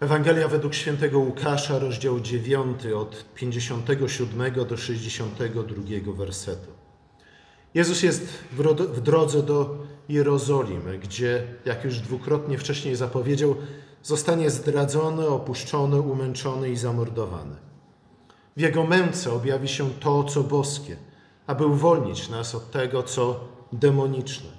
Ewangelia według świętego Łukasza, rozdział 9, od 57 do 62 wersetu. Jezus jest w drodze do Jerozolimy, gdzie, jak już dwukrotnie wcześniej zapowiedział, zostanie zdradzony, opuszczony, umęczony i zamordowany. W jego męce objawi się to, co boskie, aby uwolnić nas od tego, co demoniczne.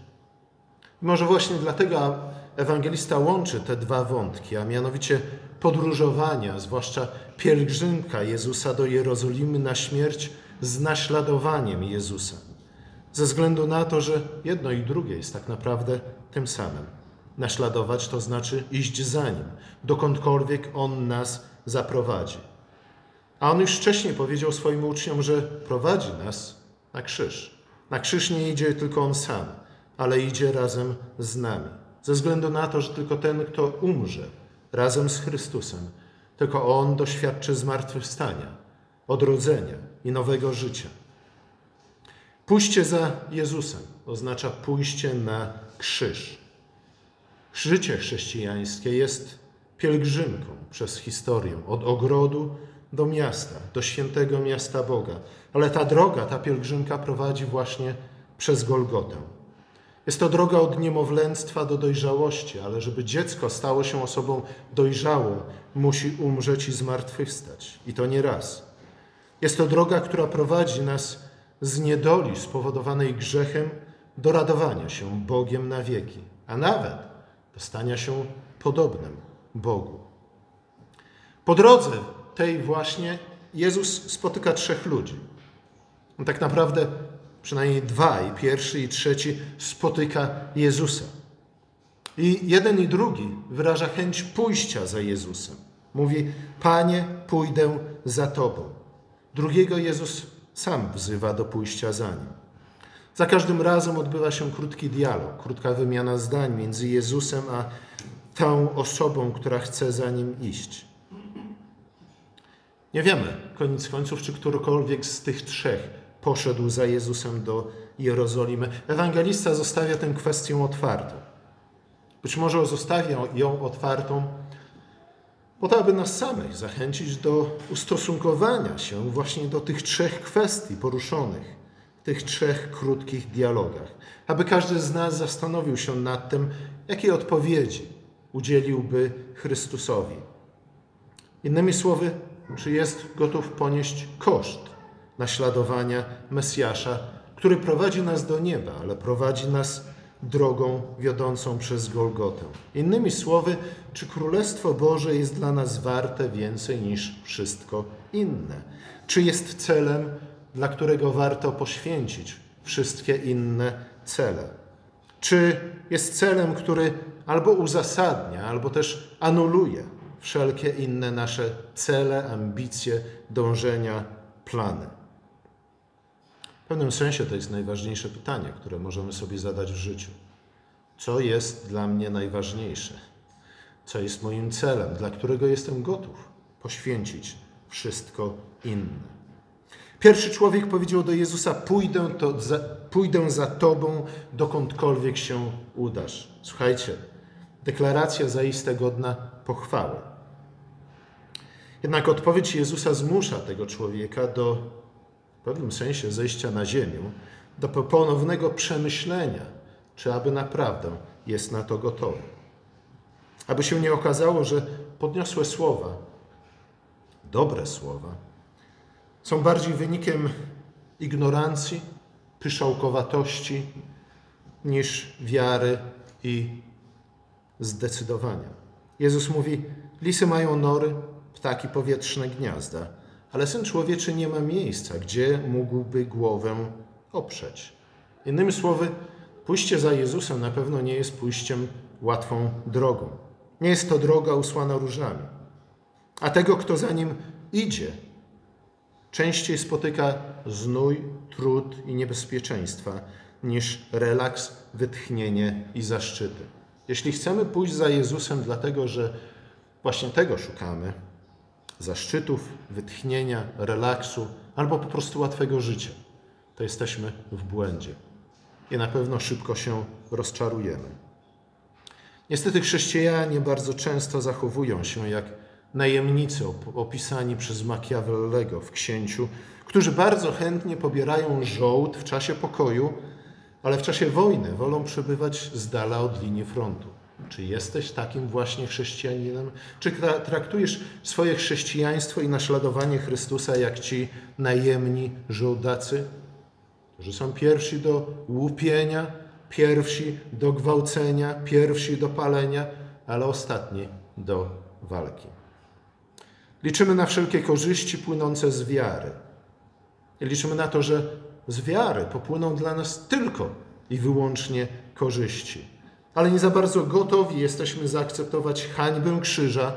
I może właśnie dlatego ewangelista łączy te dwa wątki, a mianowicie podróżowania, zwłaszcza pielgrzymka Jezusa do Jerozolimy na śmierć z naśladowaniem Jezusa. Ze względu na to, że jedno i drugie jest tak naprawdę tym samym. Naśladować to znaczy iść za nim, dokądkolwiek on nas zaprowadzi. A on już wcześniej powiedział swoim uczniom, że prowadzi nas na krzyż. Na krzyż nie idzie tylko on sam, ale idzie razem z nami. Ze względu na to, że tylko ten, kto umrze razem z Chrystusem, tylko on doświadczy zmartwychwstania, odrodzenia i nowego życia. Pójście za Jezusem oznacza pójście na krzyż. Życie chrześcijańskie jest pielgrzymką przez historię od ogrodu do miasta, do świętego miasta Boga. Ale ta droga, ta pielgrzymka prowadzi właśnie przez Golgotę. Jest to droga od niemowlęctwa do dojrzałości, ale żeby dziecko stało się osobą dojrzałą, musi umrzeć i zmartwychwstać. I to nie raz. Jest to droga, która prowadzi nas z niedoli spowodowanej grzechem do radowania się Bogiem na wieki, a nawet do stania się podobnym Bogu. Po drodze tej właśnie Jezus spotyka trzech ludzi. On tak naprawdę przynajmniej dwaj, pierwszy i trzeci, spotyka Jezusa. I jeden i drugi wyraża chęć pójścia za Jezusem. Mówi: Panie, pójdę za Tobą. Drugiego Jezus sam wzywa do pójścia za nim. Za każdym razem odbywa się krótki dialog, krótka wymiana zdań między Jezusem a tą osobą, która chce za nim iść. Nie wiemy, koniec końców, czy którykolwiek z tych trzech poszedł za Jezusem do Jerozolimy. Ewangelista zostawia tę kwestię otwartą. Być może zostawia ją otwartą po to, aby nas samych zachęcić do ustosunkowania się właśnie do tych trzech kwestii poruszonych w tych trzech krótkich dialogach. Aby każdy z nas zastanowił się nad tym, jakiej odpowiedzi udzieliłby Chrystusowi. Innymi słowy, czy jest gotów ponieść koszt naśladowania Mesjasza, który prowadzi nas do nieba, ale prowadzi nas drogą wiodącą przez Golgotę. Innymi słowy, czy Królestwo Boże jest dla nas warte więcej niż wszystko inne? Czy jest celem, dla którego warto poświęcić wszystkie inne cele? Czy jest celem, który albo uzasadnia, albo też anuluje wszelkie inne nasze cele, ambicje, dążenia, plany? Pewnym sensie to jest najważniejsze pytanie, które możemy sobie zadać w życiu. Co jest dla mnie najważniejsze? Co jest moim celem, dla którego jestem gotów poświęcić wszystko inne? Pierwszy człowiek powiedział do Jezusa: Pójdę, to za, pójdę za Tobą, dokądkolwiek się udasz. Słuchajcie, deklaracja zaiste godna pochwały. Jednak odpowiedź Jezusa zmusza tego człowieka do w pewnym sensie zejścia na ziemię, do ponownego przemyślenia, czy aby naprawdę jest na to gotowy. Aby się nie okazało, że podniosłe słowa, dobre słowa, są bardziej wynikiem ignorancji, pyszałkowatości niż wiary i zdecydowania. Jezus mówi: Lisy mają nory, ptaki powietrzne gniazda ale syn człowieczy nie ma miejsca, gdzie mógłby głowę oprzeć. Innymi słowy, pójście za Jezusem na pewno nie jest pójściem łatwą drogą. Nie jest to droga usłana różami. A tego, kto za nim idzie, częściej spotyka znój, trud i niebezpieczeństwa niż relaks, wytchnienie i zaszczyty. Jeśli chcemy pójść za Jezusem, dlatego że właśnie tego szukamy, zaszczytów, wytchnienia, relaksu albo po prostu łatwego życia, to jesteśmy w błędzie i na pewno szybko się rozczarujemy. Niestety chrześcijanie bardzo często zachowują się jak najemnicy opisani przez Machiavellego w księciu, którzy bardzo chętnie pobierają żołd w czasie pokoju, ale w czasie wojny wolą przebywać z dala od linii frontu. Czy jesteś takim właśnie chrześcijaninem? Czy traktujesz swoje chrześcijaństwo i naśladowanie Chrystusa jak ci najemni żołdacy, którzy są pierwsi do łupienia, pierwsi do gwałcenia, pierwsi do palenia, ale ostatni do walki? Liczymy na wszelkie korzyści płynące z wiary. Liczymy na to, że z wiary popłyną dla nas tylko i wyłącznie korzyści. Ale nie za bardzo gotowi jesteśmy zaakceptować hańbę krzyża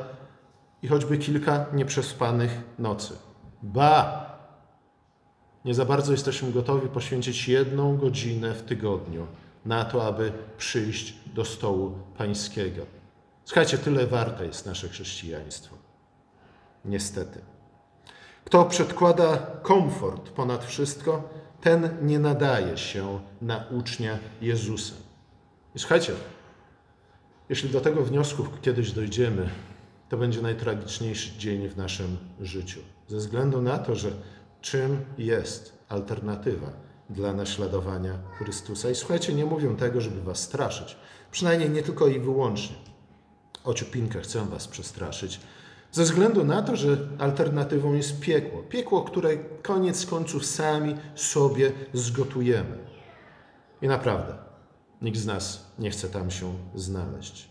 i choćby kilka nieprzespanych nocy. Ba! Nie za bardzo jesteśmy gotowi poświęcić jedną godzinę w tygodniu na to, aby przyjść do stołu pańskiego. Słuchajcie, tyle warte jest nasze chrześcijaństwo. Niestety. Kto przedkłada komfort ponad wszystko, ten nie nadaje się na ucznia Jezusa. I słuchajcie, jeśli do tego wniosku kiedyś dojdziemy, to będzie najtragiczniejszy dzień w naszym życiu. Ze względu na to, że czym jest alternatywa dla naśladowania Chrystusa. I słuchajcie, nie mówię tego, żeby was straszyć. Przynajmniej nie tylko i wyłącznie. O ciupinkę chcę was przestraszyć. Ze względu na to, że alternatywą jest piekło. Piekło, które koniec końców sami sobie zgotujemy. I naprawdę, nikt z nas nie chce tam się znaleźć.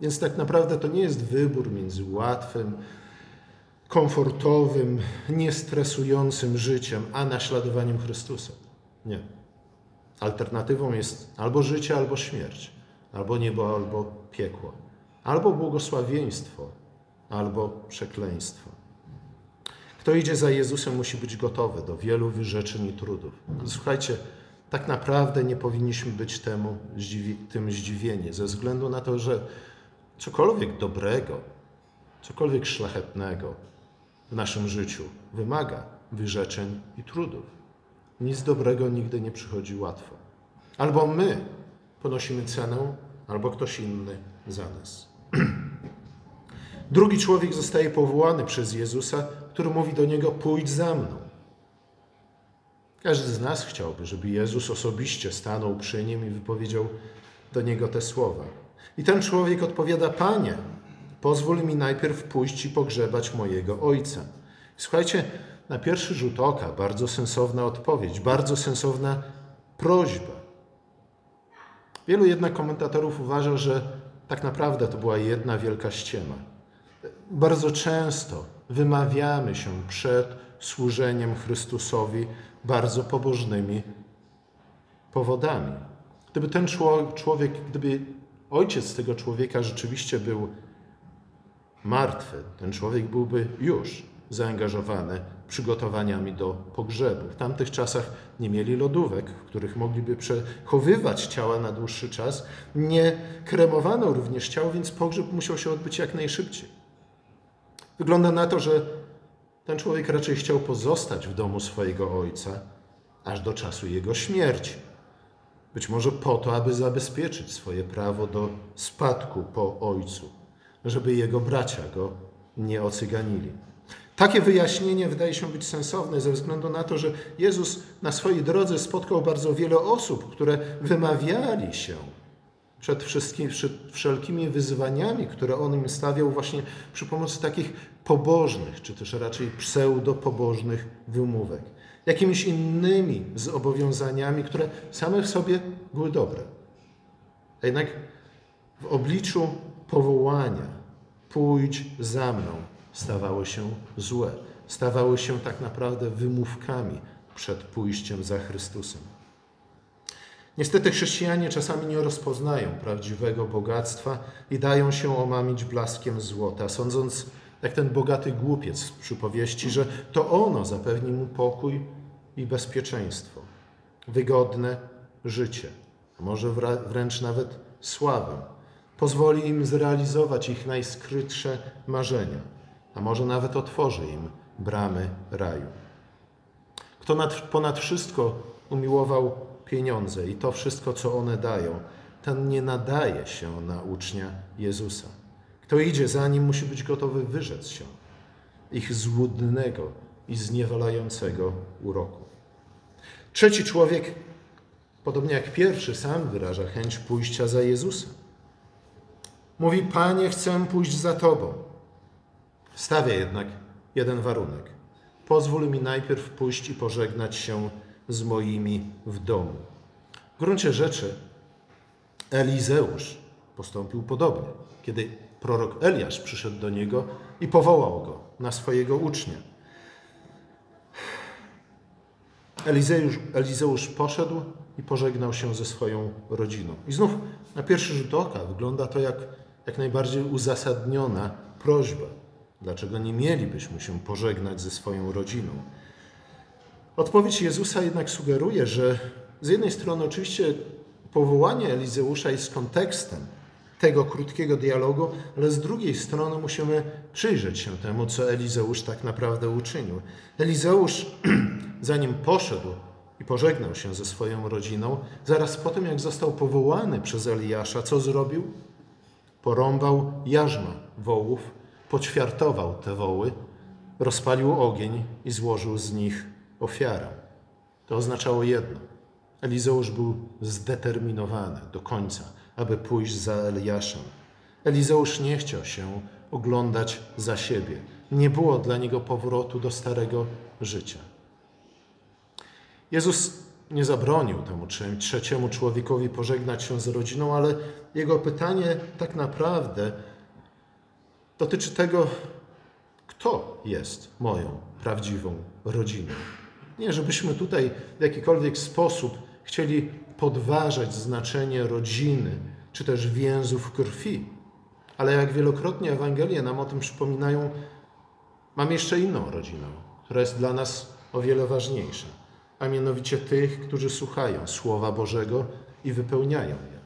Więc tak naprawdę to nie jest wybór między łatwym, komfortowym, niestresującym życiem, a naśladowaniem Chrystusa. Nie. Alternatywą jest albo życie, albo śmierć, albo niebo, albo piekło, albo błogosławieństwo, albo przekleństwo. Kto idzie za Jezusem, musi być gotowy do wielu wyrzeczeń i trudów. Słuchajcie, tak naprawdę nie powinniśmy być temu, tym zdziwieni, ze względu na to, że cokolwiek dobrego, cokolwiek szlachetnego w naszym życiu wymaga wyrzeczeń i trudów. Nic dobrego nigdy nie przychodzi łatwo. Albo my ponosimy cenę, albo ktoś inny za nas. Drugi człowiek zostaje powołany przez Jezusa, który mówi do niego: Pójdź za mną. Każdy z nas chciałby, żeby Jezus osobiście stanął przy nim i wypowiedział do niego te słowa. I ten człowiek odpowiada: Panie, pozwól mi najpierw pójść i pogrzebać mojego ojca. Słuchajcie, na pierwszy rzut oka bardzo sensowna odpowiedź, bardzo sensowna prośba. Wielu jednak komentatorów uważa, że tak naprawdę to była jedna wielka ściema. Bardzo często wymawiamy się przed służeniem Chrystusowi bardzo pobożnymi powodami. Gdyby ten człowiek, gdyby ojciec tego człowieka rzeczywiście był martwy, ten człowiek byłby już zaangażowany przygotowaniami do pogrzebu. W tamtych czasach nie mieli lodówek, w których mogliby przechowywać ciała na dłuższy czas. Nie kremowano również ciał, więc pogrzeb musiał się odbyć jak najszybciej. Wygląda na to, że ten człowiek raczej chciał pozostać w domu swojego ojca aż do czasu jego śmierci. Być może po to, aby zabezpieczyć swoje prawo do spadku po ojcu, żeby jego bracia go nie ocyganili. Takie wyjaśnienie wydaje się być sensowne ze względu na to, że Jezus na swojej drodze spotkał bardzo wiele osób, które wymawiali się przed, wszystkimi, wszelkimi wyzwaniami, które on im stawiał właśnie przy pomocy takich pobożnych, czy też raczej pseudopobożnych wymówek. Jakimiś innymi zobowiązaniami, które same w sobie były dobre. A jednak w obliczu powołania pójdź za mną stawały się złe. Stawały się tak naprawdę wymówkami przed pójściem za Chrystusem. Niestety chrześcijanie czasami nie rozpoznają prawdziwego bogactwa i dają się omamić blaskiem złota, sądząc, jak ten bogaty głupiec z przypowieści, że to ono zapewni mu pokój i bezpieczeństwo, wygodne życie, a może wręcz nawet sławę. Pozwoli im zrealizować ich najskrytsze marzenia, a może nawet otworzy im bramy raju. Kto nad, ponad wszystko umiłował pieniądze i to wszystko, co one dają, ten nie nadaje się na ucznia Jezusa. Kto idzie za nim, musi być gotowy wyrzec się ich złudnego i zniewalającego uroku. Trzeci człowiek, podobnie jak pierwszy, sam wyraża chęć pójścia za Jezusem. Mówi: Panie, chcę pójść za Tobą. Stawia jednak jeden warunek. Pozwól mi najpierw pójść i pożegnać się z moimi w domu. W gruncie rzeczy Elizeusz postąpił podobnie, kiedy prorok Eliasz przyszedł do niego i powołał go na swojego ucznia. Elizeusz, Elizeusz poszedł i pożegnał się ze swoją rodziną. I znów na pierwszy rzut oka wygląda to jak, jak najbardziej uzasadniona prośba. Dlaczego nie mielibyśmy się pożegnać ze swoją rodziną? Odpowiedź Jezusa jednak sugeruje, że z jednej strony oczywiście powołanie Elizeusza jest kontekstem tego krótkiego dialogu, ale z drugiej strony musimy przyjrzeć się temu, co Elizeusz tak naprawdę uczynił. Elizeusz, zanim poszedł i pożegnał się ze swoją rodziną, zaraz po tym, jak został powołany przez Eliasza, co zrobił? Porąbał jarzma wołów, poćwiartował te woły, rozpalił ogień i złożył z nich ofiarę. To oznaczało jedno. Elizeusz był zdeterminowany do końca, aby pójść za Eliaszem. Elizeusz nie chciał się oglądać za siebie. Nie było dla niego powrotu do starego życia. Jezus nie zabronił temu trzeciemu człowiekowi pożegnać się z rodziną, ale jego pytanie tak naprawdę dotyczy tego, kto jest moją prawdziwą rodziną. Nie, żebyśmy tutaj w jakikolwiek sposób chcieli podważać znaczenie rodziny, czy też więzów krwi. Ale jak wielokrotnie Ewangelie nam o tym przypominają, mam jeszcze inną rodzinę, która jest dla nas o wiele ważniejsza, a mianowicie tych, którzy słuchają Słowa Bożego i wypełniają je.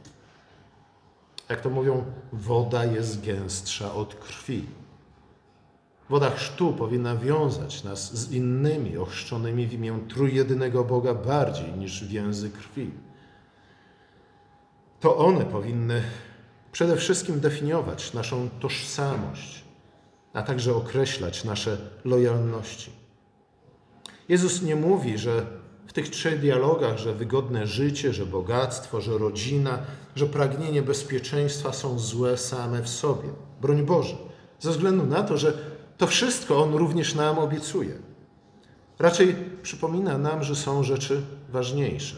Jak to mówią, woda jest gęstsza od krwi. Woda chrztu powinna wiązać nas z innymi ochrzczonymi w imię trójjedynego Boga bardziej niż więzy krwi. To one powinny przede wszystkim definiować naszą tożsamość, a także określać nasze lojalności. Jezus nie mówi, że w tych trzech dialogach, że wygodne życie, że bogactwo, że rodzina, że pragnienie bezpieczeństwa są złe same w sobie. Broń Boże. Ze względu na to, że to wszystko On również nam obiecuje. Raczej przypomina nam, że są rzeczy ważniejsze,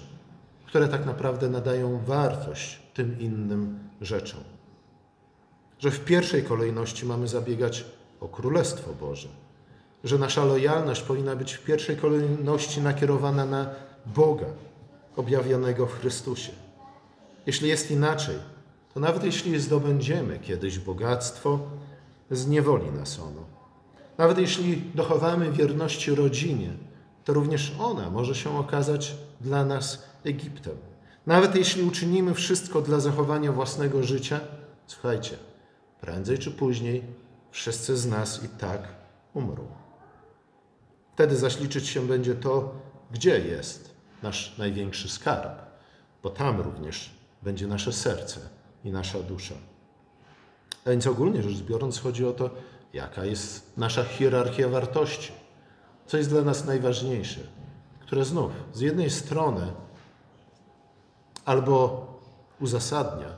które tak naprawdę nadają wartość tym innym rzeczom. Że w pierwszej kolejności mamy zabiegać o Królestwo Boże, że nasza lojalność powinna być w pierwszej kolejności nakierowana na Boga objawionego w Chrystusie. Jeśli jest inaczej, to nawet jeśli zdobędziemy kiedyś bogactwo, zniewoli nas ono nawet jeśli dochowamy wierności rodzinie, to również ona może się okazać dla nas Egiptem. Nawet jeśli uczynimy wszystko dla zachowania własnego życia, słuchajcie, prędzej czy później wszyscy z nas i tak umrą. Wtedy zaś liczyć się będzie to, gdzie jest nasz największy skarb, bo tam również będzie nasze serce i nasza dusza. A więc ogólnie rzecz biorąc, chodzi o to, jaka jest nasza hierarchia wartości, co jest dla nas najważniejsze, które znów z jednej strony albo uzasadnia,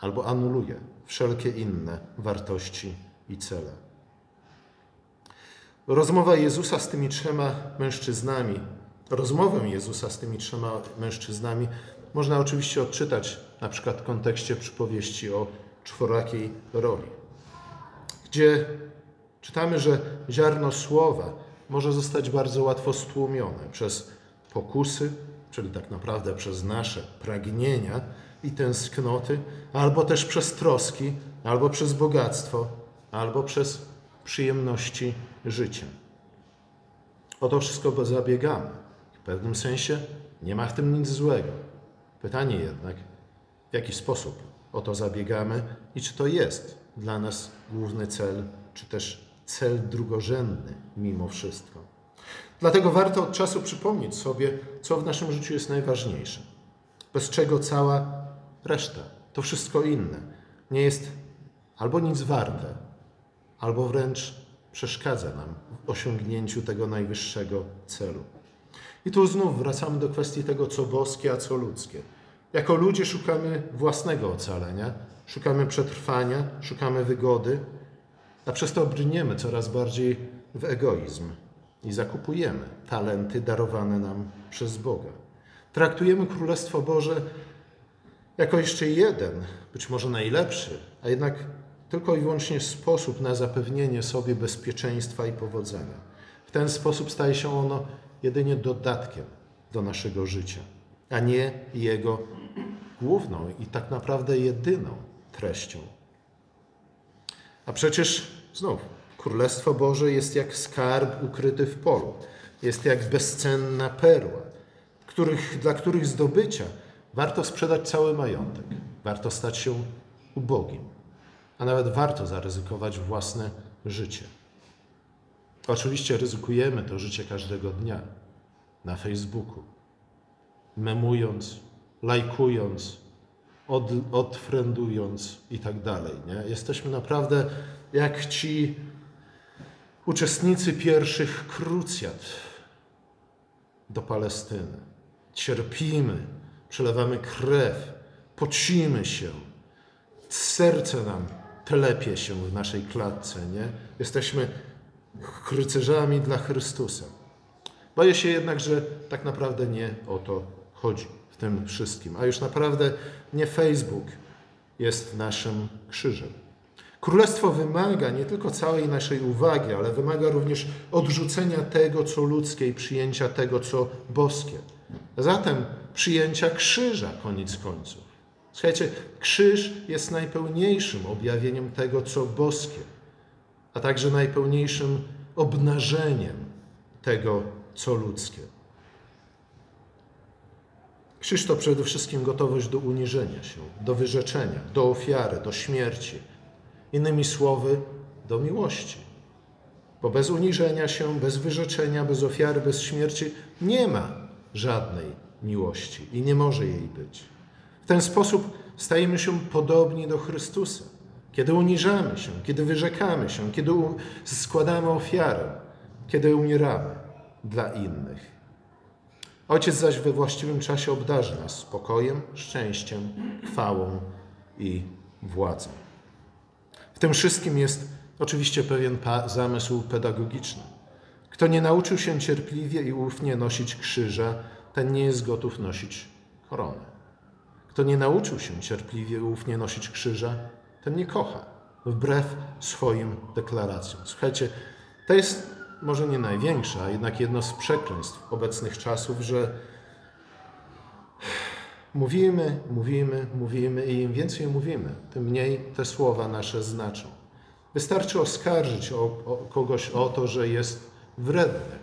albo anuluje wszelkie inne wartości i cele. Rozmowa Jezusa z tymi trzema mężczyznami, rozmowę Jezusa z tymi trzema mężczyznami można oczywiście odczytać na przykład w kontekście przypowieści o czworakiej roli gdzie czytamy, że ziarno słowa może zostać bardzo łatwo stłumione przez pokusy, czyli tak naprawdę przez nasze pragnienia i tęsknoty, albo też przez troski, albo przez bogactwo, albo przez przyjemności życia. O to wszystko zabiegamy. W pewnym sensie nie ma w tym nic złego. Pytanie jednak, w jaki sposób o to zabiegamy i czy to jest dla nas główny cel, czy też cel drugorzędny mimo wszystko. Dlatego warto od czasu przypomnieć sobie, co w naszym życiu jest najważniejsze, bez czego cała reszta, to wszystko inne nie jest albo nic warte, albo wręcz przeszkadza nam w osiągnięciu tego najwyższego celu. I tu znów wracamy do kwestii tego, co boskie, a co ludzkie. Jako ludzie szukamy własnego ocalenia, szukamy przetrwania, szukamy wygody, a przez to brniemy coraz bardziej w egoizm i zakupujemy talenty darowane nam przez Boga. Traktujemy Królestwo Boże jako jeszcze jeden, być może najlepszy, a jednak tylko i wyłącznie sposób na zapewnienie sobie bezpieczeństwa i powodzenia. W ten sposób staje się ono jedynie dodatkiem do naszego życia, a nie jego główną i tak naprawdę jedyną treścią. A przecież znów Królestwo Boże jest jak skarb ukryty w polu, jest jak bezcenna perła, których, dla których zdobycia warto sprzedać cały majątek, warto stać się ubogim, a nawet warto zaryzykować własne życie. Oczywiście ryzykujemy to życie każdego dnia na Facebooku, memując, lajkując, od, odfriendując i tak dalej. Nie? Jesteśmy naprawdę jak ci uczestnicy pierwszych krucjat do Palestyny. Cierpimy, przelewamy krew, pocimy się, serce nam telepie się w naszej klatce, nie? Jesteśmy rycerzami dla Chrystusa. Boję się jednak, że tak naprawdę nie o to chodzi w tym wszystkim. A już naprawdę nie Facebook jest naszym krzyżem. Królestwo wymaga nie tylko całej naszej uwagi, ale wymaga również odrzucenia tego, co ludzkie i przyjęcia tego, co boskie. Zatem przyjęcia krzyża, koniec końców. Słuchajcie, krzyż jest najpełniejszym objawieniem tego, co boskie, a także najpełniejszym obnażeniem tego, co ludzkie. Krzyż to przede wszystkim gotowość do uniżenia się, do wyrzeczenia, do ofiary, do śmierci. Innymi słowy, do miłości. Bo bez uniżenia się, bez wyrzeczenia, bez ofiary, bez śmierci nie ma żadnej miłości i nie może jej być. W ten sposób stajemy się podobni do Chrystusa. Kiedy uniżamy się, kiedy wyrzekamy się, kiedy składamy ofiarę, kiedy umieramy dla innych. Ojciec zaś we właściwym czasie obdarzy nas spokojem, szczęściem, chwałą i władzą. W tym wszystkim jest oczywiście pewien zamysł pedagogiczny. Kto nie nauczył się cierpliwie i ufnie nosić krzyża, ten nie jest gotów nosić korony. Kto nie nauczył się cierpliwie i ufnie nosić krzyża, ten nie kocha, wbrew swoim deklaracjom. Słuchajcie, to jest może nie największe, a jednak jedno z przekleństw obecnych czasów, że mówimy, mówimy, mówimy i im więcej mówimy, tym mniej te słowa nasze znaczą. Wystarczy oskarżyć o, o kogoś o to, że jest wredny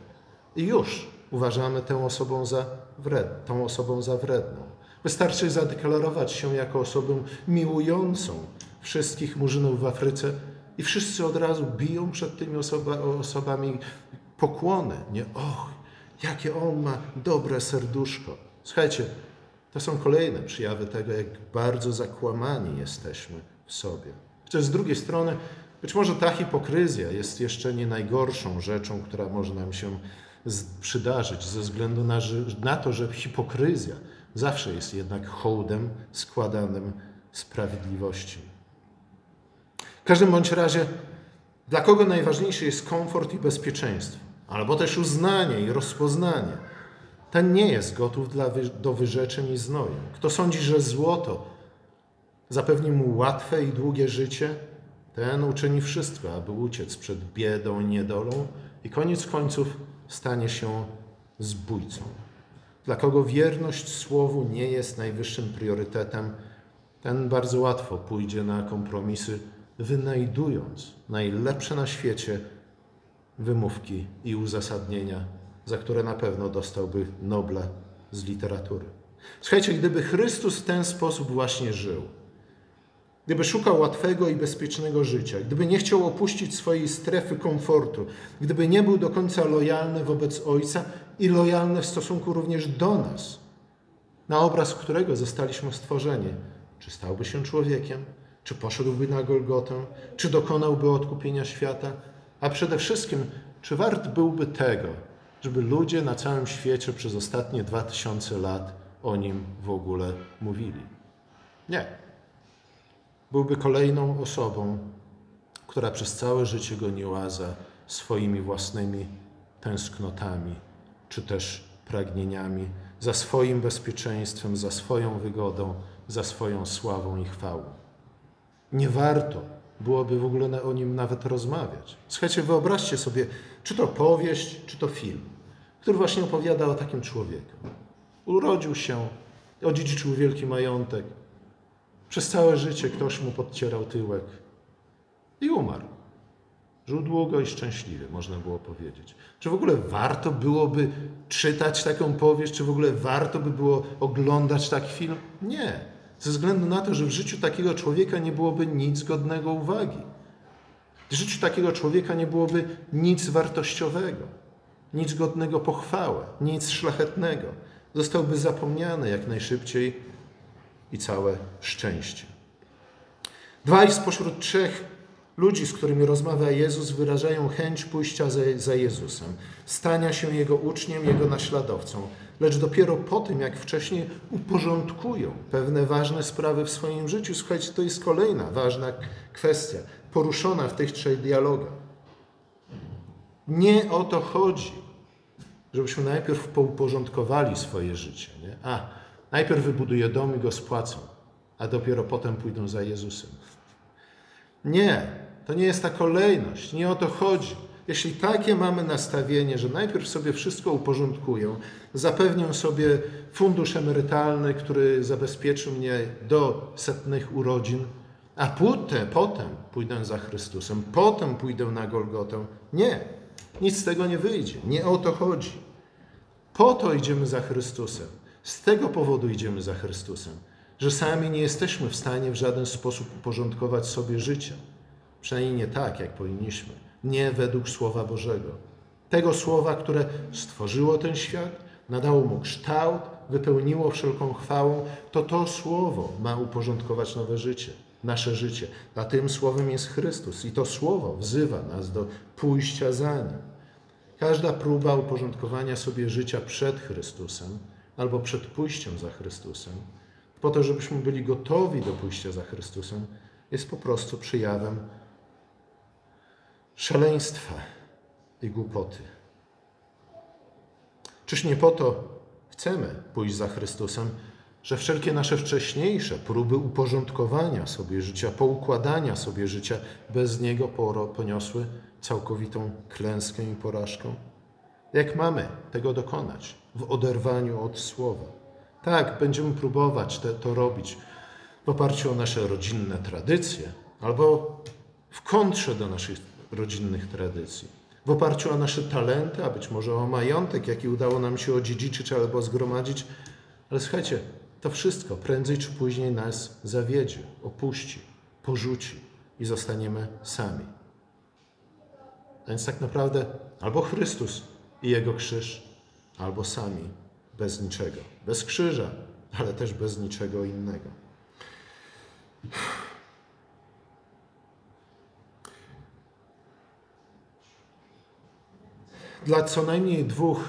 i już uważamy tę osobą za wred, tą osobą za wredną. Wystarczy zadeklarować się jako osobę miłującą wszystkich murzynów w Afryce i wszyscy od razu biją przed tymi osoba, osobami pokłony. Nie, och, jakie on ma dobre serduszko. Słuchajcie, to są kolejne przejawy tego, jak bardzo zakłamani jesteśmy w sobie. Chociaż z drugiej strony, być może ta hipokryzja jest jeszcze nie najgorszą rzeczą, która może nam się przydarzyć, ze względu na, na to, że hipokryzja zawsze jest jednak hołdem składanym sprawiedliwości. Każdym bądź razie, dla kogo najważniejszy jest komfort i bezpieczeństwo, albo też uznanie i rozpoznanie, ten nie jest gotów dla, do wyrzeczeń i znoju. Kto sądzi, że złoto zapewni mu łatwe i długie życie, ten uczyni wszystko, aby uciec przed biedą i niedolą i koniec końców stanie się zbójcą. Dla kogo wierność słowu nie jest najwyższym priorytetem, ten bardzo łatwo pójdzie na kompromisy, wynajdując najlepsze na świecie wymówki i uzasadnienia, za które na pewno dostałby Nobla z literatury. Słuchajcie, gdyby Chrystus w ten sposób właśnie żył, gdyby szukał łatwego i bezpiecznego życia, gdyby nie chciał opuścić swojej strefy komfortu, gdyby nie był do końca lojalny wobec Ojca i lojalny w stosunku również do nas, na obraz którego zostaliśmy stworzeni, Czy stałby się człowiekiem? Czy poszedłby na Golgotę? Czy dokonałby odkupienia świata? A przede wszystkim, czy wart byłby tego, żeby ludzie na całym świecie przez ostatnie dwa tysiące lat o nim w ogóle mówili? Nie. Byłby kolejną osobą, która przez całe życie goniła za swoimi własnymi tęsknotami, czy też pragnieniami, za swoim bezpieczeństwem, za swoją wygodą, za swoją sławą i chwałą. Nie warto byłoby w ogóle o nim nawet rozmawiać. Słuchajcie, wyobraźcie sobie, czy to powieść, czy to film, który właśnie opowiada o takim człowieku. Urodził się, odziedziczył wielki majątek, przez całe życie ktoś mu podcierał tyłek i umarł. Żył długo i szczęśliwie, można było powiedzieć. Czy w ogóle warto byłoby czytać taką powieść, czy w ogóle warto by było oglądać taki film? Nie. Ze względu na to, że w życiu takiego człowieka nie byłoby nic godnego uwagi. W życiu takiego człowieka nie byłoby nic wartościowego, nic godnego pochwały, nic szlachetnego. Zostałby zapomniany jak najszybciej i całe szczęście. Dwaj spośród trzech ludzi, z którymi rozmawia Jezus, wyrażają chęć pójścia za, za Jezusem, stania się Jego uczniem, Jego naśladowcą, lecz dopiero po tym, jak wcześniej uporządkują pewne ważne sprawy w swoim życiu. Słuchajcie, to jest kolejna ważna kwestia, poruszona w tych trzech dialogach. Nie o to chodzi, żebyśmy najpierw pouporządkowali swoje życie. Nie? A, najpierw wybuduję dom i go spłacą, a dopiero potem pójdą za Jezusem. Nie, to nie jest ta kolejność, nie o to chodzi. Jeśli takie mamy nastawienie, że najpierw sobie wszystko uporządkują, zapewnią sobie fundusz emerytalny, który zabezpieczy mnie do setnych urodzin, a potem, potem pójdę za Chrystusem, potem pójdę na Golgotę. Nie, nic z tego nie wyjdzie. Nie o to chodzi. Po to idziemy za Chrystusem. Z tego powodu idziemy za Chrystusem, że sami nie jesteśmy w stanie w żaden sposób uporządkować sobie życia. Przynajmniej nie tak, jak powinniśmy. Nie według Słowa Bożego. Tego Słowa, które stworzyło ten świat, nadało mu kształt, wypełniło wszelką chwałą, to to Słowo ma uporządkować nowe życie, nasze życie. A tym Słowem jest Chrystus i to Słowo wzywa nas do pójścia za Nim. Każda próba uporządkowania sobie życia przed Chrystusem albo przed pójściem za Chrystusem, po to, żebyśmy byli gotowi do pójścia za Chrystusem, jest po prostu przejawem szaleństwa i głupoty. Czyż nie po to chcemy pójść za Chrystusem, że wszelkie nasze wcześniejsze próby uporządkowania sobie życia, poukładania sobie życia bez Niego poniosły całkowitą klęskę i porażkę? Jak mamy tego dokonać w oderwaniu od Słowa? Tak, będziemy próbować te, to robić w oparciu o nasze rodzinne tradycje albo w kontrze do naszych rodzinnych tradycji, w oparciu o nasze talenty, a być może o majątek, jaki udało nam się odziedziczyć albo zgromadzić. Ale słuchajcie, to wszystko prędzej czy później nas zawiedzie, opuści, porzuci i zostaniemy sami. A więc tak naprawdę albo Chrystus i Jego krzyż, albo sami, bez niczego. Bez krzyża, ale też bez niczego innego. Dla co najmniej dwóch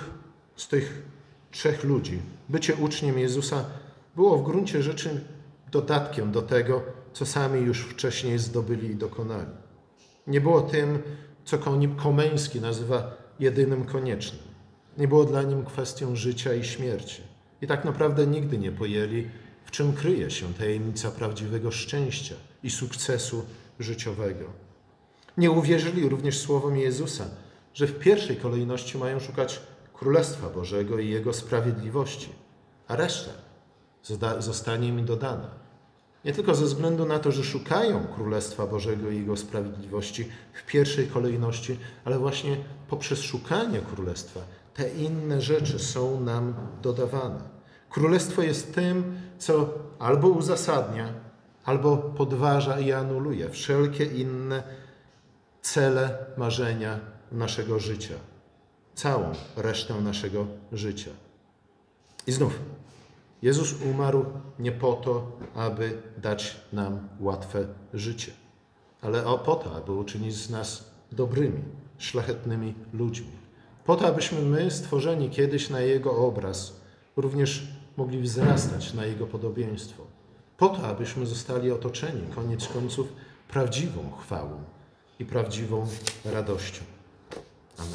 z tych trzech ludzi bycie uczniem Jezusa było w gruncie rzeczy dodatkiem do tego, co sami już wcześniej zdobyli i dokonali. Nie było tym, co Komeński nazywa jedynym koniecznym. Nie było dla nim kwestią życia i śmierci. I tak naprawdę nigdy nie pojęli, w czym kryje się tajemnica prawdziwego szczęścia i sukcesu życiowego. Nie uwierzyli również słowom Jezusa, że w pierwszej kolejności mają szukać Królestwa Bożego i Jego sprawiedliwości, a reszta zostanie im dodana. Nie tylko ze względu na to, że szukają Królestwa Bożego i Jego sprawiedliwości w pierwszej kolejności, ale właśnie poprzez szukanie Królestwa te inne rzeczy są nam dodawane. Królestwo jest tym, co albo uzasadnia, albo podważa i anuluje wszelkie inne cele, marzenia naszego życia, całą resztę naszego życia. I znów, Jezus umarł nie po to, aby dać nam łatwe życie, ale o- po to, aby uczynić z nas dobrymi, szlachetnymi ludźmi. Po to, abyśmy my, stworzeni kiedyś na Jego obraz, również mogli wzrastać na Jego podobieństwo. Po to, abyśmy zostali otoczeni, koniec końców, prawdziwą chwałą i prawdziwą radością. Amen.